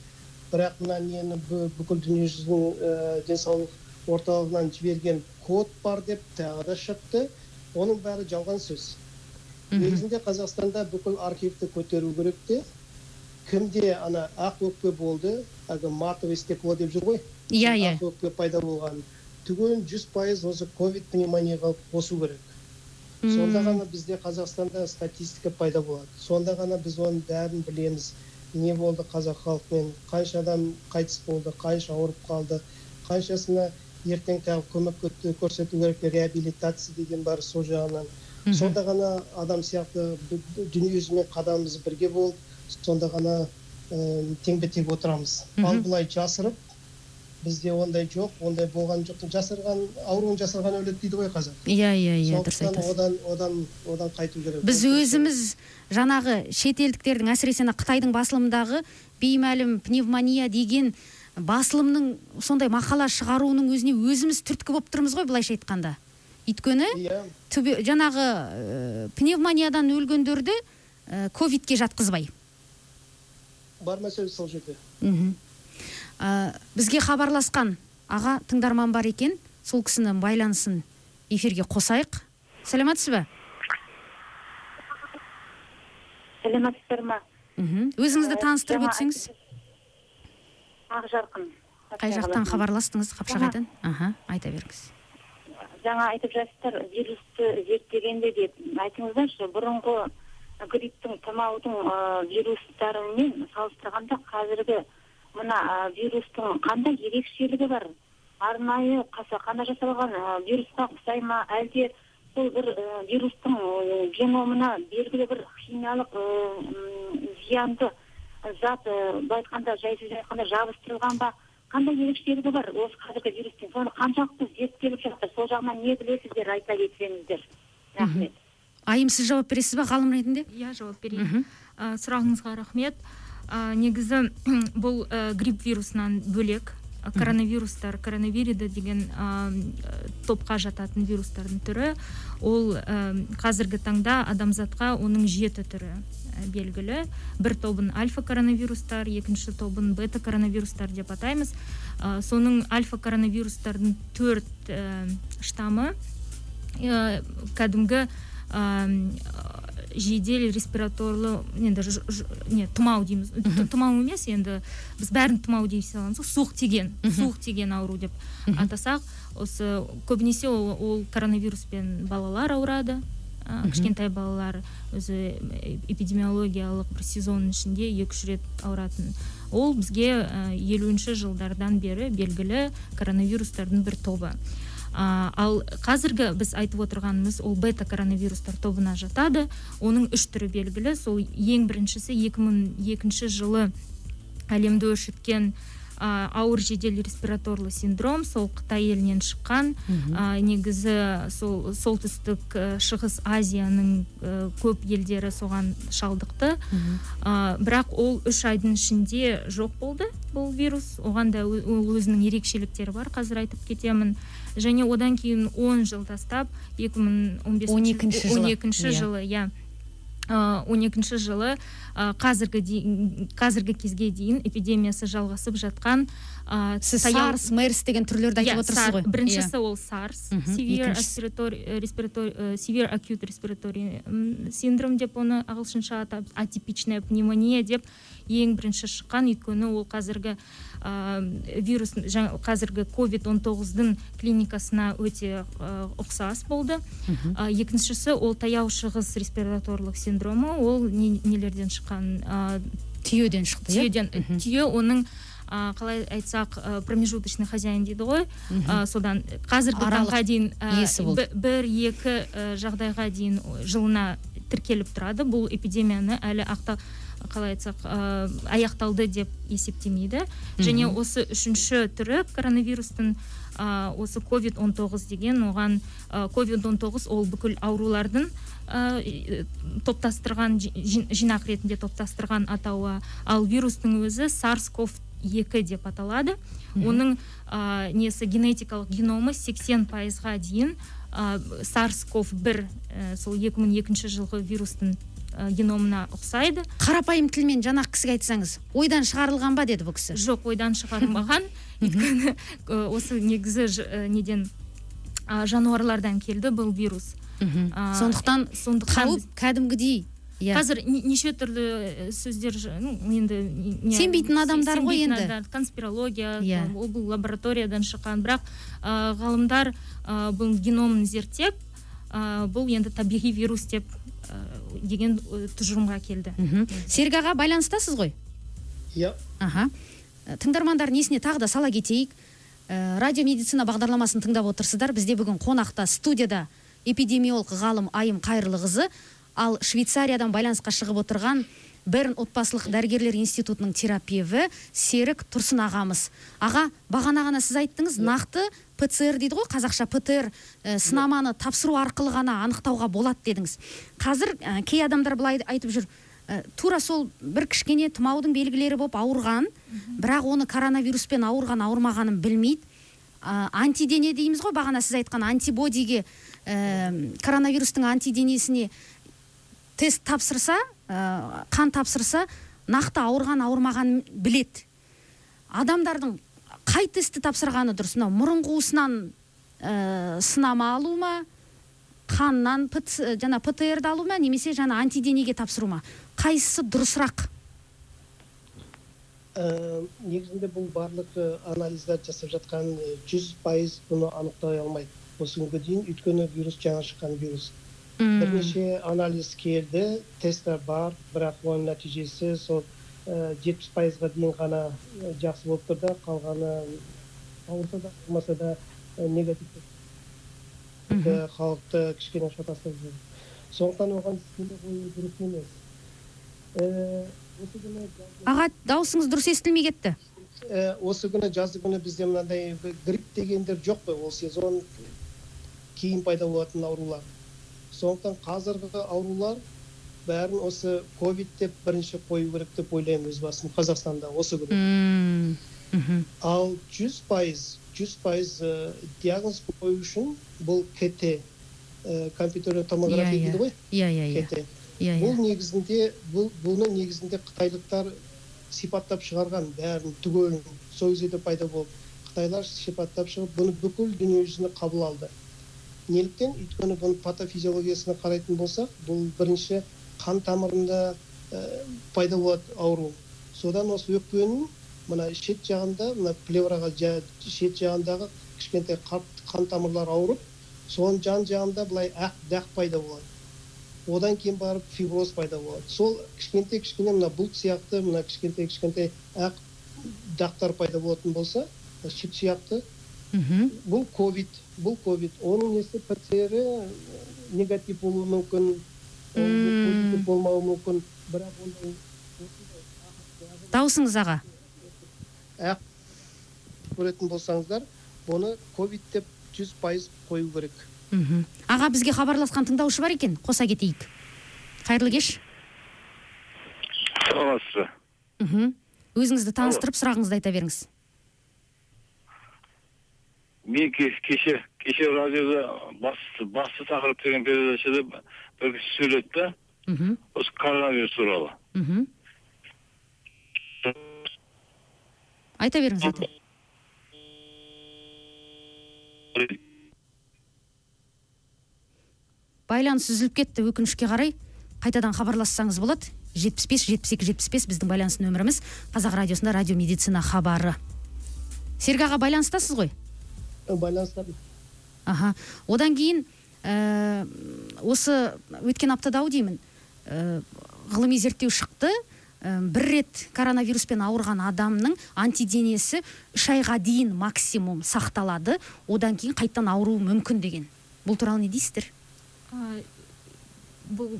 бірақ мына нені бүкіл дүниежүзінің ә, денсаулық орталығынан жіберген код бар деп тағы да шықты. Оның бәрі жалған сөз. Негізінде қазақстанда бүкіл архивті көтеру керек те. Кімде ана ақ өкпе болды? Әлгі матовый стекло деп жүр ғой. Иә иә. ақ өкпе пайда болған. Түгел жүз пайыз осы ковид пневмонияға қосу керек. Сонда ғана бізде қазақстанда статистика пайда болады. Сонда ғана біз оның бәрін білеміз. Не болды қазақ халқымен қанша адам қайтыс болды қанша ауырып қалды қаншасына ертең тағы көмек көрсету керек реабилитация деген бар сол жағынан. Сонда ғана адам сияқты дүниежүзімен қадамымыз бірге болып сонда ғана ә, теңбе тең отырамыз ал былай жасырып бізде ондай жоқ ондай болған жоқ. Жасырған ауруын жасырған өледі дейді ғой қазақ иә иә иә дұрыс айтасыз. одан одан одан қайту керек. Біз өзіміз жаңағы шетелдіктердің әсіресе қытайдың басылымындағы беймәлім пневмония деген басылымның сондай мақала шығаруының өзіне өзіміз түрткі болып тұрмыз ғой былайша айтқанда. Өйткені иә. жаңағы ә, пневмониядан өлгендерді ә, ковидке жатқызбай. Бар мәселе сол жерде. Мхм. Ә, бізге хабарласқан аға тыңдарман бар екен. Сол кісінің байланысын эфирге қосайық. Сәлеметсіз ба? Сәлеметсіздер ма? Мхм. Өзіңізді таныстырып өтсеңіз. ақжарқын қай жақтан хабарластыңыз? Қапшағайдан аха айта беріңіз. Жаңа айтып жатсыздар вирусты зерттегенде деп айтыңыздаршы бұрынғы грипптің тұмаудың вирустарымен салыстырғанда қазіргі мына вирустың қандай ерекшелігі бар? Арнайы қасақана жасалған вирусқа ұқсай ма әлде сол бір вирустың геномына белгілі бір химиялық зиянды зат былай айтқанда жай сөзбен айтқанда жабыстырылған ба? Қандай ерекшелігі бар осы қазіргі вирустың? Соны қаншалықты зерттеліп жатыр? Сол жағынан не білесіздер айта кетсеңіздер. Рахмет. Айым сіз жауап бересіз ба? Ғалым ретінде? Иә жауап берейін. Сұрағыңызға рахмет. Ә, негізі бұл ә, грипп вирусынан бөлек коронавирустар коронавириді деген топқа жататын вирустардың түрі. Ол қазіргі таңда адамзатқа оның жеті түрі белгілі. Бір тобын альфа коронавирустар екінші тобын бета коронавирустар деп атаймыз. Ә, соның альфа коронавирустардың төрт ә, штамы ә, кәдімгі жедел респираторлы енді не тұмау дейміз. Тұмау емес енді біз бәрін тұмау дей саламыз ғой суық тиген суық тиген ауру деп атасақ осы көбінесе ол, ол коронавируспен балалар ауырады. Ә, кішкентай балалар өзі эпидемиологиялық бір сезонның ішінде екі үш рет ауыратын. Ол бізге елуінші жылдардан бері белгілі коронавирустардың бір тобы. Ә, ал қазіргі біз айтып отырғанымыз ол бета коронавирустар тобына жатады. Оның үш түрі белгілі. Сол ең біріншісі 2002 жылы әлемді өршіткен ә, ауыр жедел респираторлы синдром. Сол қытай елінен шыққан. Ә, негізі сол солтүстік шығыс азияның ә, көп елдері соған шалдықты. Ә, бірақ ол үш айдың ішінде жоқ болды бұл вирус. Оған да ол өзінің ерекшеліктері бар қазір айтып кетемін. Және одан кейін 10 жыл тастап 2015 он екінші жылы иә. Он екінші жылы қазіргі қазіргі кезге дейін эпидемиясы жалғасып жатқан ә, сіз сарс мерс деген түрлерді айтып отырсыз ғой. Біріншісі ол сарс acute respiratory синдром деп оны ағылшынша атап атипичная пневмония деп ең бірінші шыққан. Өйткені ол қазіргі ә, вирус қазіргі ковид 19-дың клиникасына өте ә, ұқсас болды. Ә, екіншісі ол таяу шығыс респираторлық синдромы ол нелерден шыққан ә, түйеден шықты түйеден түйе оның ә, қалай айтсақ ә, промежуточный хозяин дейді ғой. Ә, содан қазіргі таңға дейін ә, бір екі ә, жағдайға дейін жылына тіркеліп тұрады. Бұл эпидемияны әлі ақта қалай айтсақ ә, аяқталды деп есептемейді. Және осы үшінші түрі коронавирустың ә, осы covid 19 деген оған ә, covid 19 ол бүкіл аурулардың ә, топтастырған жинақ ретінде топтастырған атауы. Ал вирустың өзі сарс ков 2 деп аталады. Оның ә, несі генетикалық геномы 80 пайызға дейін ә, сарс ков 1 ә, сол 2002 жылғы вирустың геномына ұқсайды. Қарапайым тілмен жаңағы кісіге айтсаңыз ойдан шығарылған ба деді бұл кісі? Жоқ ойдан шығарылмаған. Өйткені осы негізі неден жануарлардан келді бұл вирус. Сондықтан сондықтан кәдімгідей иә. Қазір неше түрлі сөздер енді сенбейтін адамдар ғой енді. конспирология иә. бұл лабораториядан шыққан. Бірақ ғалымдар бұл геномын зерттеп ә, бұл енді табиғи вирус деп ә, деген ә, тұжырымға келді. Мхм. Серік аға байланыстасыз ғой? Иә. Аха. Ә, тыңдармандардың есіне тағы да сала кетейік. Ә, радио медицина бағдарламасын тыңдап отырсыздар. Бізде бүгін қонақта студияда эпидемиолог ғалым айым қайырлықызы ал швейцариядан байланысқа шығып отырған берн отбасылық дәрігерлер институтының терапеві серік тұрсын ағамыз. Аға бағана ғана сіз айттыңыз нақты пцр дейді ғой қазақша птр ә, сынаманы тапсыру арқылы ғана анықтауға болады дедіңіз. Қазір ә, кей адамдар былай айтып жүр ә, тура сол бір кішкене тұмаудың белгілері болып ауырған бірақ оны коронавируспен ауырған ауырмағанын білмейді. Антидене дейміз ғой бағана сіз айтқан антибодиге коронавирустың антиденесіне тест тапсырса ә, қан тапсырса нақты ауырған ауырмағанын біледі. Адамдардың қай тестті тапсырғаны дұрыс? Мынау мұрын қуысынан ә, сынама алу ма? Қаннан ПЦ жана птр алу ма? Немесе жаңа антиденеге тапсыру ма? Қайсысы дұрысырақ? Ә, негізінде бұл барлық анализдер жасап жатқан жүз пайыз бұны анықтай алмайды. Осы күнге дейін өйткені вирус жаңа шыққан вирус. Бірнеше анализ келді тесттер бар бірақ оның нәтижесі сол жетпіс пайызға дейін ғана жақсы болып тұр да қалғаны ауырса да болмаса да негатив Мгм. халықты кішкене шатастырып жүр сондықтан оған қою дұрыс емес аға дауысыңыз дұрыс естілмей кетті осы күні жазды күні бізде мынандай грипп дегендер жоқ қой ол сезон кейін пайда болатын аурулар сондықтан қазіргі аурулар бәрін осы ковид деп бірінші қою керек деп ойлаймын өз басым қазақстанда осы күні. Мхм. ал жүз пайыз жүз пайыз ә, диагноз қою үшін бұл кт ә, компьютерлік томография Иә, иә. дейді ғой? Иә иә иә. Кт иә бұл иә. негізінде бұл бұны негізінде қытайлықтар сипаттап шығарған бәрін түгелін сол кезде пайда болып қытайлар сипаттап шығып бұны бүкіл дүниежүзіне қабыл алды. Неліктен өйткені бұның патофизиологиясына қарайтын болсақ бұл бірінші қан тамырында ә, пайда болады ауру содан осы өкпенің мына шет жағында мына плевраға жа- шет жағындағы кішкентай қан, қан тамырлар ауырып соның жан жағында былай ақ дақ пайда болады одан кейін барып фиброз пайда болады сол кішкентай кішкене мына бұлт сияқты мына кішкентай кішкентай ақ дақтар пайда болатын болса шит сияқты. Бұл ковид бұл ковид. Оның несі пцр негатив болуы мүмкін позитив болмауы мүмкін. Бірақ ондай дауысыңыз аға. Ақ көретін болсаңыздар бұны ковид деп жүз пайыз қою керек. Мхм. аға бізге хабарласқан тыңдаушы бар екен. Қоса кетейік. Қайырлы кеш. Саламатсыз ба мхм. өзіңізді таныстырып сұрағыңызды айта беріңіз. Мен ке- кеше кеше радиода басты басты тақырып деген передачада бір кісі сөйледі да. Мхм. осы коронавирус туралы. Мхм. айта беріңіз айта байланыс үзіліп кетті өкінішке қарай. Қайтадан хабарлассаңыз болады. жетпіс бес жетпіс екі жетпіс бес біздің байланыс нөміріміз. Қазақ радиосында радио медицина хабары. Серік аға байланыстасыз ғой? Байланыстар. Аха. Одан кейін ә, осы өткен аптада ау деймін ә, ғылыми зерттеу шықты. Ә, бір рет коронавируспен ауырған адамның антиденесі үш айға дейін максимум сақталады. Одан кейін қайтадан ауыруы мүмкін деген. Бұл туралы не дейсіздер? Ә, бұл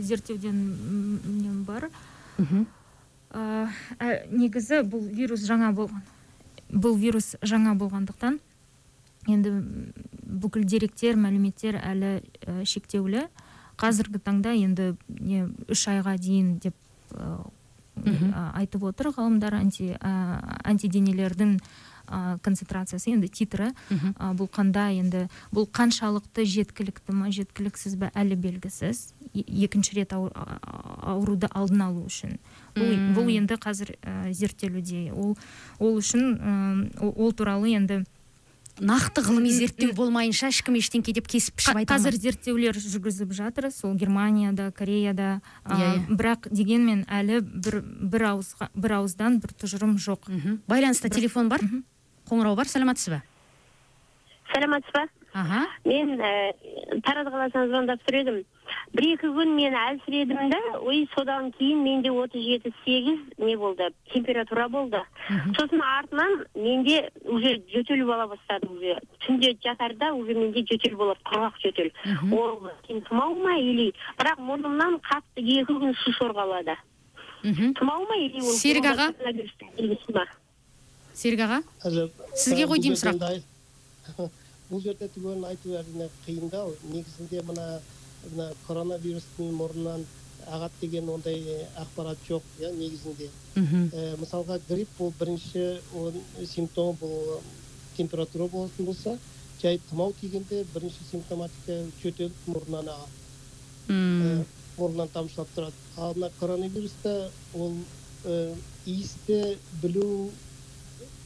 зерттеуден м, нем бар? Мхм. Ә, ә, негізі бұл вирус жаңа болған. Бұл вирус жаңа болғандықтан енді бүкіл деректер мәліметтер әлі ә, шектеулі. Қазіргі таңда енді не үш айға дейін деп ә, ә, айтып отыр ғалымдар анти, ә, антиденелердің ә, концентрациясы енді титрі. А, бұл қандай енді бұл қаншалықты жеткілікті ма жеткіліксіз бе әлі белгісіз. Е- екінші рет аур- ауруды алдын алу үшін. Бұл, бұл енді қазір ә, зерттелуде. Ол ол үшін ол туралы енді нақты ғылыми зерттеу болмайынша ешкім ештеңке деп кесіп пішіп айта қазір зерттеулер жүргізіп жатыр сол германияда кореяда. А, иә. бірақ дегенмен әлі бір бір ауызға бір ауыздан бір тұжырым жоқ. Байланыста телефон бар? Қоңырау бар саламатсыз ба? Саламатсыз ба? Аха. Мен ә, тараз қаласынан звондап тұр едім. Бір екі күн мен әлсіредім да ой содан кейін менде отыз жеті сегіз не болды температура болды. Сосын артынан менде уже жөтел бола бастады уже түнде жатарда уже менде жөтел болады құрғақ жөтел. Ол тұмау ма или? Бірақ мұрнымнан қатты екі күн су сорғалады мхм. Тұмау ма или ол Серік аға? серік аға? Сізге қойдым жерде сұрақ. бұл жерде түгелін айту әрине қиындау негізінде мына мына коронавирустың мұрнынан ағады деген ондай ақпарат жоқ иә негізінде. Мхм. Ә, мысалға грипп бұл бірінші оның симптомы бұл температура болатын болса жай тұмау тигенде бірінші симптоматика жөтел мұрнынан ағады. Ә, мұрнынан тамшылап тұрады. Ал мына коронавируста ол ә, иісті білу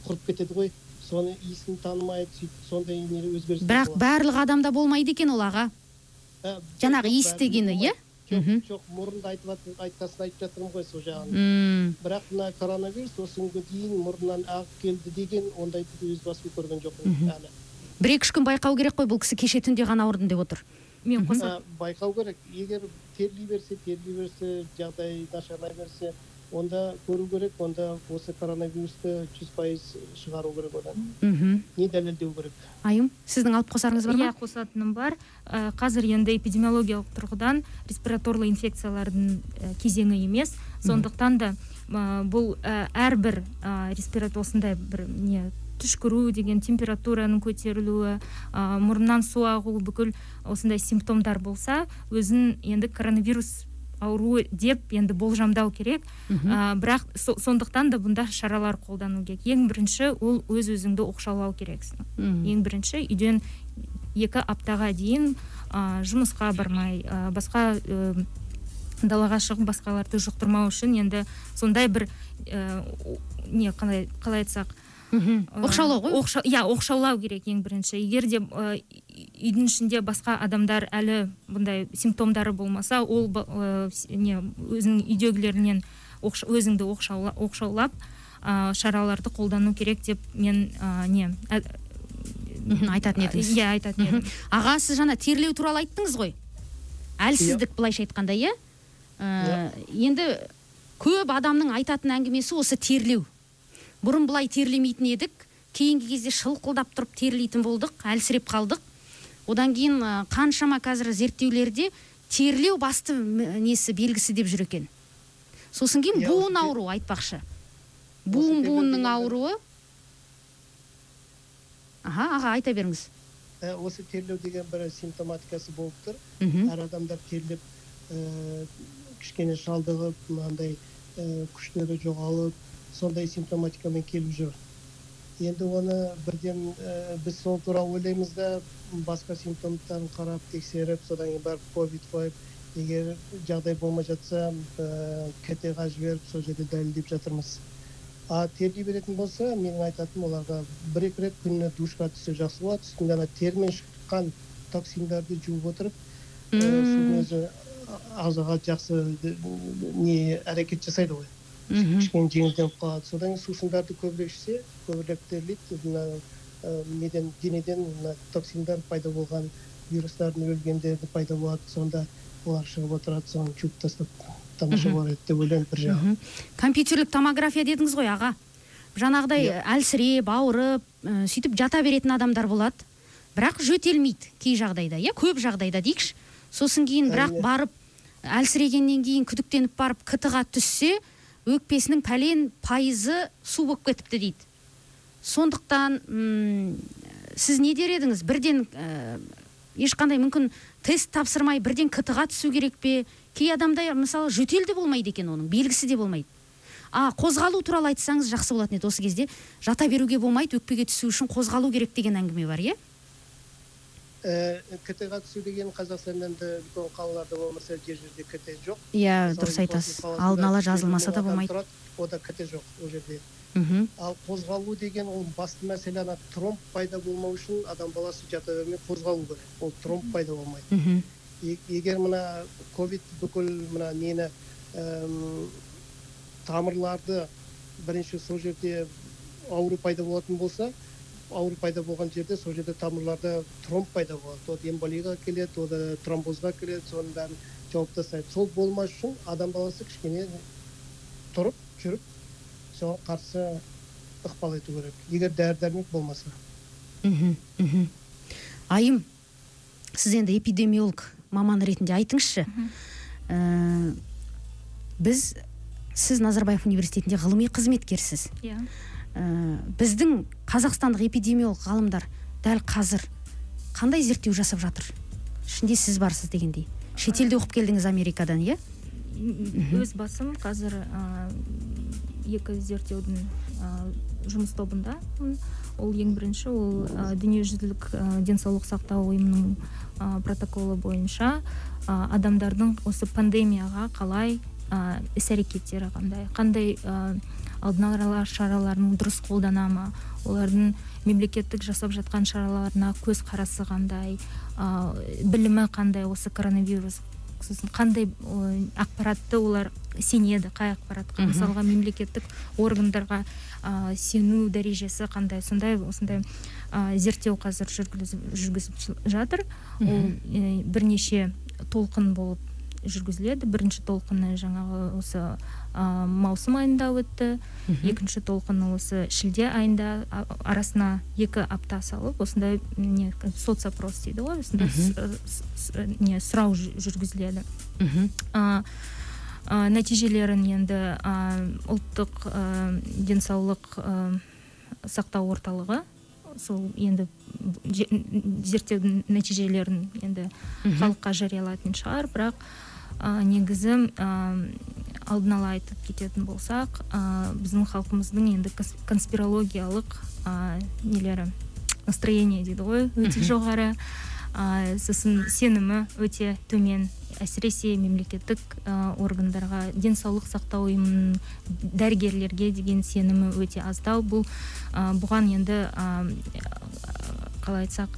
құрып кетеді ғой. Соны иісін танымайды сөйтіп сондай өзгеріс бірақ барлық адамда болмайды екен ол аға. Жаңағы иіс дегені иә? жоқ мұрынды айтып айтқасын айтып жатырмын ғой сол жағын. Бірақ мына коронавирус осы күнге дейін мұрнынан ағып келді деген ондайды өз басым көрген жоқпын әлі. Бір екі үш күн байқау керек қой бұл кісі кеше түнде ғана ауырдым деп отыр. Мен қосат байқау керек. Егер терли берсе терли берсе жағдай нашарлай берсе онда көру керек онда осы коронавирусты жүз пайыз шығару керек одан мхм не дәлелдеу керек айым сіздің алып қосарыңыз бар иә ма қосатыным бар Ә, қазір енді эпидемиологиялық тұрғыдан респираторлы инфекциялардың ә, кезеңі емес. Сондықтан да ә, бұл ә, әрбір ә, респиратор осындай бір не түшкіру деген температураның көтерілуі ә, мұрыннан су ағу бүкіл осындай симптомдар болса өзін енді коронавирус ауруы деп енді болжамдау керек. Ә, бірақ со- сондықтан да бұнда шаралар қолдану керек. Ең бірінші ол өз өзіңді оқшаулау керексің ең бірінші үйден екі аптаға дейін ә, жұмысқа бармай ә, басқа ә, далаға шығып басқаларды жұқтырмау үшін енді сондай бір ә, не қалай қалай айтсақ мхм. оқшаулау ғой? Оқша- иә оқшаулау керек ең бірінші. Егер де ә, үй- үйдің ішінде басқа адамдар әлі бұндай симптомдары болмаса ол ә, не өзінің үйдегілерінен оқш- өзіңді оқшаула- оқшаулап ә, шараларды қолдану керек деп мен ә, не ә, айтатын едіңіз. иә айтатын едім. Аға сіз жаңа терлеу туралы айттыңыз ғой. Әлсіздік былайша айтқанда иә? Ә, енді көп адамның айтатын әңгімесі осы терлеу. Бұрын былай терлемейтін едік кейінгі кезде шылқылдап тұрып терлейтін болдық әлсіреп қалдық. Одан кейін қаншама қазір зерттеулерде терлеу басты несі белгісі деп жүр екен. Сосын кейін буын ауруы айтпақшы. Буын буынның ауруы. Аха аға айта беріңіз. Ә, осы терлеу деген бір симптоматикасы болып тұр. Әр адамдар терлеп ә, кішкене шалдығып мынандай ә, күштері жоғалып сондай симптоматикамен келіп жүр. Енді оны бірден ә, біз сол туралы ойлаймыз да басқа симптомдарын қарап тексеріп содан кейін барып ковид қойып егер жағдай болмай жатса ә, кт ға жіберіп сол жерде дәлелдеп жатырмыз. А терге беретін болса менің айтатыным оларға бір екі рет күніне душқа түссе жақсы болады. Үстінде ана термен шыққан токсиндарды жуып отырып ә, судың өзі ағзаға жақсы не әрекет жасайды ғой. Мхм кішкене жеңілденіп қалады. Содан кейін сусындарды көбірек ішсе көбірек терлейді мына ә, неден денеден мына токсиндар пайда болған вирустардың өлгендері пайда болады сонда олар шығып отырады соны жуып тастап тамаша болар еді деп ойлаймын бір жағы. Компьютерлік томография дедіңіз ғой аға? Жаңағыдай әлсіреп ауырып ә, сөйтіп жата беретін адамдар болады. Бірақ жөтелмейді кей жағдайда. Иә көп жағдайда дейікші. Сосын кейін бірақ барып әлсірегеннен кейін күдіктеніп барып кт ға түссе өкпесінің пәлен пайызы су болып кетіпті дейді. Сондықтан м, сіз не дер едіңіз? Бірден ә, ешқандай мүмкін тест тапсырмай бірден кт ға түсу керек пе? Кей адамда мысалы жөтел де болмайды екен оның белгісі де болмайды. А қозғалу туралы айтсаңыз жақсы болатын еді осы кезде. Жата беруге болмайды өкпеге түсу үшін қозғалу керек деген әңгіме бар иә? Кт ға түсу деген қазақстанда енді үлкен қалаларда болмаса жер жерде кт жоқ. Иә дұрыс айтасыз. алдын ала жазылмаса да болмайды. тұрады, ода кт жоқ ол жерде. Мхм. Ал қозғалу деген ол басты мәселе ана тромб пайда болмау үшін адам баласы жата бермей қозғалу керек. Ол тромб пайда болмайды. Мхм. Егер мына ковид бүкіл мына нені әм, тамырларды бірінші сол жерде ауру пайда болатын болса ауру пайда болған жерде сол жерде тамырларда тромб пайда болады. Ол эмболияға келеді ол тромбозға келеді соның бәрін жауып тастайды сол болмас үшін адам баласы кішкене тұрып жүріп соған қарсы ықпал ету керек. Егер дәрі дәрмек болмаса. Мхм айым сіз енді эпидемиолог маман ретінде айтыңызшы. Ә, біз сіз назарбаев университетінде ғылыми қызметкерсіз. Иә. Ә, біздің қазақстандық эпидемиолог ғалымдар дәл қазір қандай зерттеу жасап жатыр? Ішінде сіз барсыз дегендей. Шетелде оқып келдіңіз америкадан иә? Өз басым қазір ә, екі зерттеудің ә, жұмыс тобындамын ол ең бірінші ол ә, дүниежүзілік ә, денсаулық сақтау ұйымының ә, протоколы бойынша ә, адамдардың осы пандемияға қалай ә, іс әрекеттері қандай қандай алдын ала шараларын дұрыс қолдана ма олардың мемлекеттік жасап жатқан шараларына көз қарасы қандай ә, білімі қандай осы коронавирус сосын қандай ақпаратты олар сенеді қай ақпаратқа? Мысалға мемлекеттік органдарға ә, сену дәрежесі қандай? Сондай осындай ә, зерттеу қазір жүргізіп, жатыр. Ол е, бірнеше толқын болып жүргізіледі. Бірінші толқыны жаңағы осы ә, маусым айында өтті. Екінші толқыны осы шілде айында арасына екі апта салып осындай не соцопрос дейді ғой осындай не сұрау жүргізіледі. Мхм. А, нәтижелерін енді а, ұлттық а, денсаулық а, сақтау орталығы сол енді зерттеудің нәтижелерін енді халыққа жариялайтын шығар. Бірақ а, негізі а, алдын ала айтып кететін болсақ а, біздің халқымыздың енді конспирологиялық а, нелері настроение дейді ғой өте жоғары. А, сосын сенімі өте төмен. Әсіресе мемлекеттік а, органдарға денсаулық сақтау ұйымының дәрігерлерге деген сенімі өте аздау. Бұл а, бұған енді а, қалай айтсақ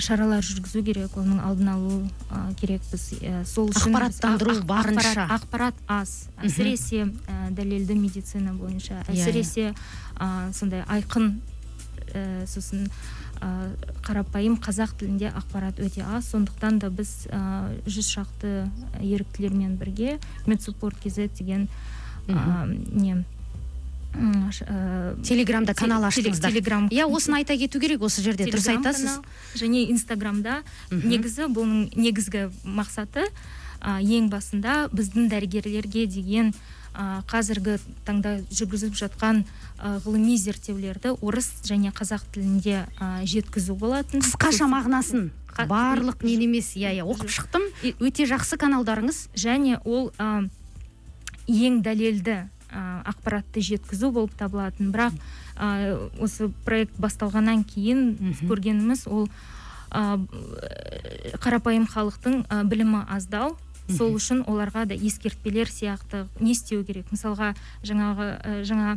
шаралар жүргізу керек оның алдын алу а, керекпіз. Е, сол үшін біз- Ақпараттандыру ақ- ақ- барынша. ақпарат, аз. Әсіресе ә, дәлелді медицина бойынша. Иә, әсіресе а, сондай айқын ә, сосын ә, қарапайым қазақ тілінде ақпарат өте аз. Сондықтан да біз ә, жүз шақты еріктілермен бірге медсуппорт kz деген ә, не телеграмда канал аштыңыздар телеграм иә осыны айта кету керек осы жерде дұрыс айтасыз? және инстаграмда. Негізі бұның негізгі мақсаты ең басында біздің дәрігерлерге деген қазіргі таңда жүргізіп жатқан а, ғылыми зерттеулерді орыс және қазақ тілінде жеткізу болатын. Қысқаша мағынасын. Қа- барлық нені емес? Иә иә оқып шықтым. Өте жақсы каналдарыңыз. және ол ең дәлелді ақпаратты жеткізу болып табылатын. Бірақ а, осы проект басталғаннан кейін Мгм. көргеніміз ол б- қарапайым халықтың а, білімі аздау. Сол үшін оларға да ескертпелер сияқты не істеу керек. Мысалға жаңағы ә, жаңа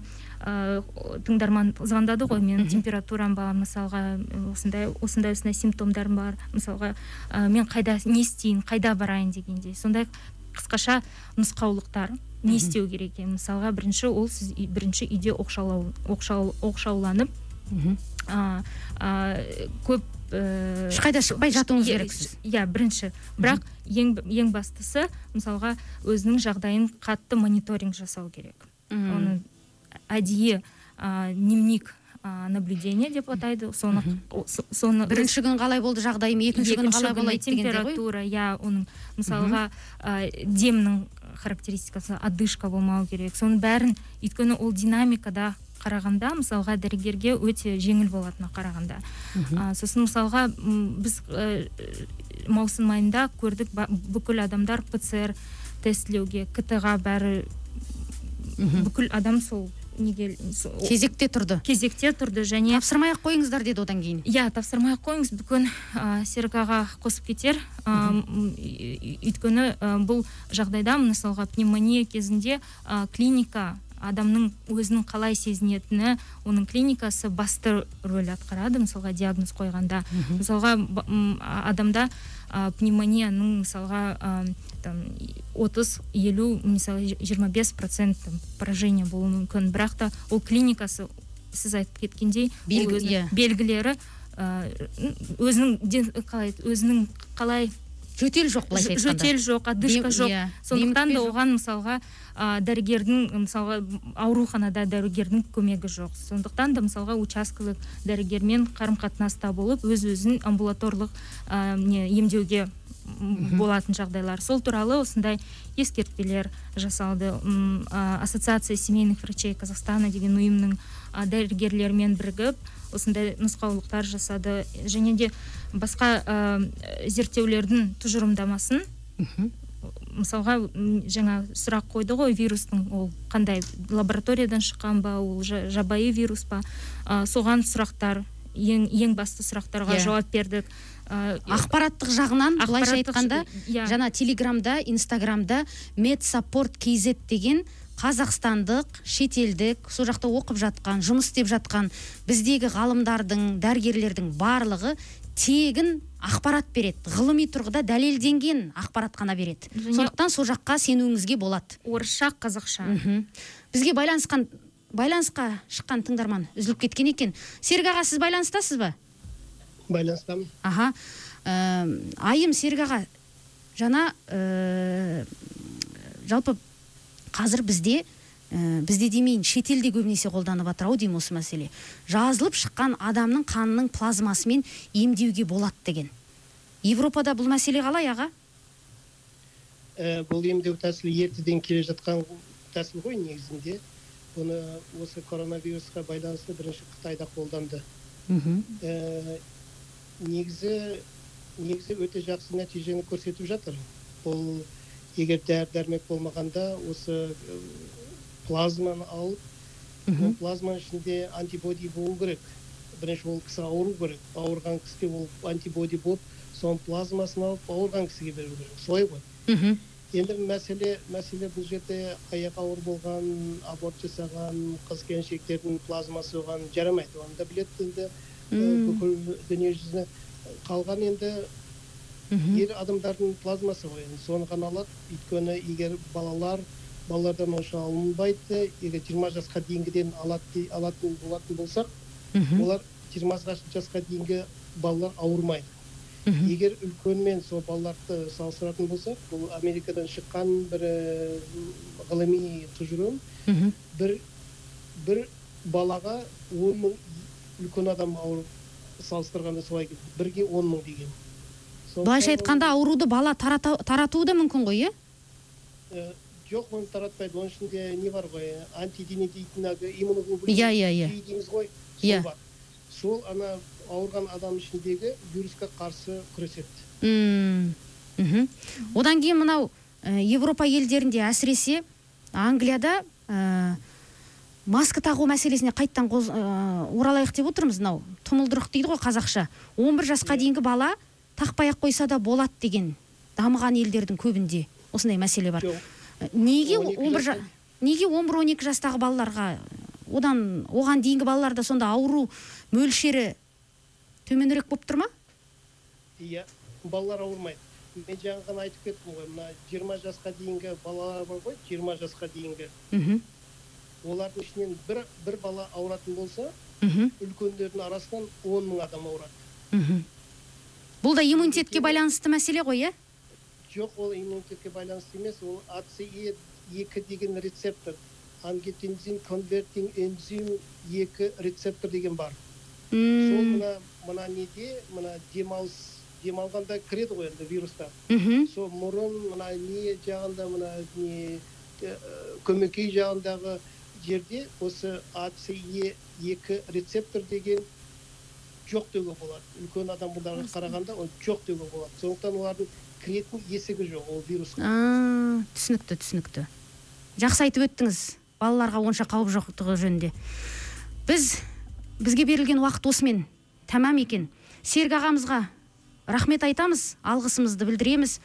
ә, тыңдарман звондады ғой менің температурам бар мысалға ә, осындай осындай осындай симптомдарым бар. Мысалға ә, мен қайда не істейін қайда барайын дегендей. Сондай қысқаша нұсқаулықтар. Не істеу керек екенін мысалға бірінші ол сіз бірінші үйде оқшаулау оқшау, оқшауланып а, а, көп ә, ешқайда шықпай жатуыңыз керексіз. иә бірінші. Бірақ ең ең бастысы мысалға өзінің жағдайын қатты мониторинг жасау керек. Оны әдейі а, дневник а, наблюдение деп атайды. Соны соны бірінші күн қалай болды жағдайым екінші күн қалай болады температура иә оның мысалға ә, демнің характеристикасы одышка болмау керек. Соның бәрін өйткені ол динамикада қарағанда мысалға дәрігерге өте жеңіл болатына қарағанда. А, сосын мысалға біз ә, маусым айында көрдік ба- бүкіл адамдар пцр тестілеуге кт ға бәрі бүкіл адам сол неге кезекте тұрды. кезекте тұрды және тапсырмай ақ қойыңыздар деді одан кейін. Иә тапсырмай ақ қойыңыз. Бүгін ә, серік аға қосып кетер. Ә, өйткені ә, бұл жағдайда мысалға пневмония кезінде ә, клиника адамның өзінің қалай сезінетіні оның клиникасы басты рөл атқарады. Мысалға диагноз қойғанда. Мысалға адамда ә, пневмонияның мысалға ә, там отыз елу мысалы жиырма бес процент там, поражение болуы мүмкін бірақ та ол клиникасы сіз айтып кеткендей Белгі- өзінің иә. белгілері ә, өзінің қалай өзінің қалай жөтел жоқ былайша айтқанда. жөтел жоқ одышка жоқ. иә, сондықтан да оған мысалға ә, дәрігердің мысалға ауруханада дәрігердің көмегі жоқ. Сондықтан да мысалға учаскелік дәрігермен қарым қатынаста болып өз өзін амбулаторлық ә, не емдеуге болатын жағдайлар. Сол туралы осындай ескертпелер жасалды. М, ассоциация семейных врачей казахстана деген ұйымның а, дәрігерлерімен бірігіп осындай нұсқаулықтар жасады және де басқа ә, зерттеулердің тұжырымдамасын мысалға жаңа сұрақ қойды ғой вирустың ол қандай лабораториядан шыққан ба ол жа- жабайы вирус па А, соған сұрақтар ең ең басты сұрақтарға Иә. жауап бердік А, ақпараттық жағынан былайша айтқанда иә. жаңа телеграмда инстаграмда медсаппорт kz деген қазақстандық шетелдік сол жақта оқып жатқан жұмыс істеп жатқан біздегі ғалымдардың дәрігерлердің барлығы тегін ақпарат береді. Ғылыми тұрғыда дәлелденген ақпарат қана береді. Және- сондықтан сол жаққа сенуіңізге болады. орысша қазақша. Мхм. Бізге байланысқан байланысқа шыққан тыңдарман үзіліп кеткен екен. Серік аға сіз байланыстасыз ба? Байланыстамын. Аха. Ә, айым серік аға жаңа ә, жалпы қазір бізде ә, бізде демейін шетелде көбінесе қолданып жатыр ау деймін осы мәселе. Жазылып шыққан адамның қанының плазмасымен емдеуге болады деген. Европада бұл мәселе қалай аға? Ә, бұл емдеу тәсілі ертеден келе жатқан тәсіл ғой негізінде. Бұны осы коронавирусқа байланысты бірінші қытайда қолданды. Мхм. Ә, негізі негізі өте жақсы нәтижені көрсетіп жатыр. Бұл егер дәрі дәрмек болмағанда осы ә, плазманы алып ол плазманың ішінде антибоди болу керек. Бірінші ол кісі ауыру керек. Ауырған кісіге ол антибоди болып соның плазмасын алып ауырған кісіге беру керек. Солай ғой. Мхм енді мәселе мәселе бұл жерде аяғы ауыр болған аборт жасаған қыз келіншектердің плазмасы оған жарамайды. Оны да біледі енді Мм. бүкіл дүниежүзіне. Қалған енді мхм ер адамдардың плазмасы ғой. Енді соны ғана алады өйткені егер балалар балалардан онша алынбайды егер жиырма жасқа дейінгіден алады алатын болатын болсақ мхм олар жиырма жасқа дейінгі балалар ауырмайды. Мхм егер үлкенмен сол балаларды салыстыратын болсақ бұл америкадан шыққан бір ғылыми тұжырым. Бір бір балаға он мың үлкен адам ауырып салыстырғанда солай келді. Бірге он мың деген. Былайша айтқанда ауруды бала таратуы да мүмкін ғой иә э, жоқ оны таратпайды оның ішінде не бар ғой антидене дейтін әлгі иммуноглобулин Иә, иә, иә. Дейміз ғой Иә. сол ана ауырған адам ішіндегі вирусқа қарсы күреседі мхм. одан кейін мынау ә, европа елдерінде әсіресе англияда ә, маска тағу мәселесіне қайттан қоз- оралайық деп отырмыз мынау тұмылдырық дейді ғой қазақша 11 жасқа дейінгі бала тақпай ақ қойса да болады деген дамыған елдердің көбінде осындай мәселе бар. Неге 12 11 жа- жасқа- неге 11-12 жастағы балаларға одан оған дейінгі балаларда сонда ауру мөлшері төменірек болып тұр ма? Иә балалар ауырмайды. Мен жаңа ғана айтып кеттім ғой мына жиырма жасқа дейінгі балалар бар ғой жиырма жасқа дейінгі. Мхм. Олардың ішінен бір бір бала ауыратын болса мхм. үлкендердің арасынан он мың адам ауырады. Мхм. Бұл да иммунитетке байланысты мәселе ғой иә? Жоқ ол иммунитетке байланысты емес ол аце екі деген рецептор. Ангетензин конвертинг энзим екі рецептор деген бар. Сол мына мына неде мына демалыс демалғанда кіреді ғой енді вирустар. Мхм. Сол мұрын мына не жағында мына не э, көмекей жағындағы жерде осы аце екі рецептор деген жоқ деуге болады. Үлкен адамдарға қарағанда ол жоқ деуге болады. Сондықтан олардың кіретін есігі жоқ ол вирусқа. Түсінікті түсінікті. Жақсы айтып өттіңіз. Балаларға онша қауіп жоқтығы жөнінде. Біз бізге берілген уақыт осымен тәмам екен. Серік ағамызға рахмет айтамыз алғысымызды білдіреміз.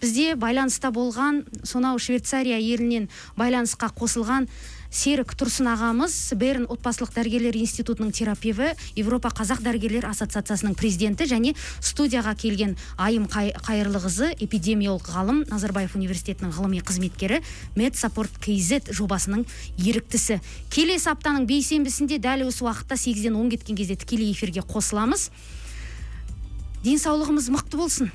Бізде байланыста болған сонау швейцария елінен байланысқа қосылған серік тұрсын ағамыз берн отбасылық дәрігерлер институтының терапеві европа қазақ дәрігерлер ассоциациясының президенті және студияға келген айым Қай- қайырлықызы эпидемиолог ғалым назарбаев университетінің ғылыми қызметкері медсаппорт kz жобасының еріктісі. Келесі аптаның бейсенбісінде дәл осы уақытта сегізден он кеткен кезде тікелей эфирге қосыламыз. Денсаулығымыз мықты болсын.